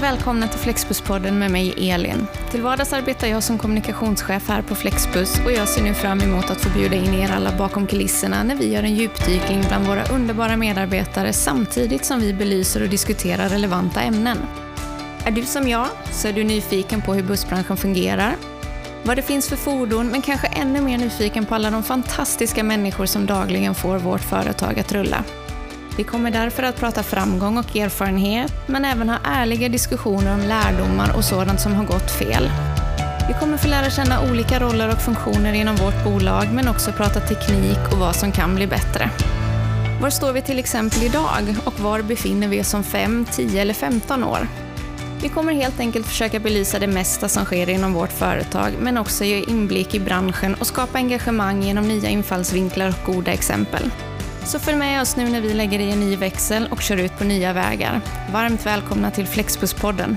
välkomna till Flexbuspodden med mig Elin. Till vardags arbetar jag som kommunikationschef här på Flexbus och jag ser nu fram emot att få bjuda in er alla bakom kulisserna när vi gör en djupdykning bland våra underbara medarbetare samtidigt som vi belyser och diskuterar relevanta ämnen. Är du som jag så är du nyfiken på hur bussbranschen fungerar, vad det finns för fordon men kanske ännu mer nyfiken på alla de fantastiska människor som dagligen får vårt företag att rulla. Vi kommer därför att prata framgång och erfarenhet, men även ha ärliga diskussioner om lärdomar och sådant som har gått fel. Vi kommer få lära känna olika roller och funktioner inom vårt bolag, men också prata teknik och vad som kan bli bättre. Var står vi till exempel idag och var befinner vi oss om 5, 10 eller 15 år? Vi kommer helt enkelt försöka belysa det mesta som sker inom vårt företag, men också ge inblick i branschen och skapa engagemang genom nya infallsvinklar och goda exempel. Så följ med oss nu när vi lägger i en ny växel och kör ut på nya vägar. Varmt välkomna till Flexbuspodden.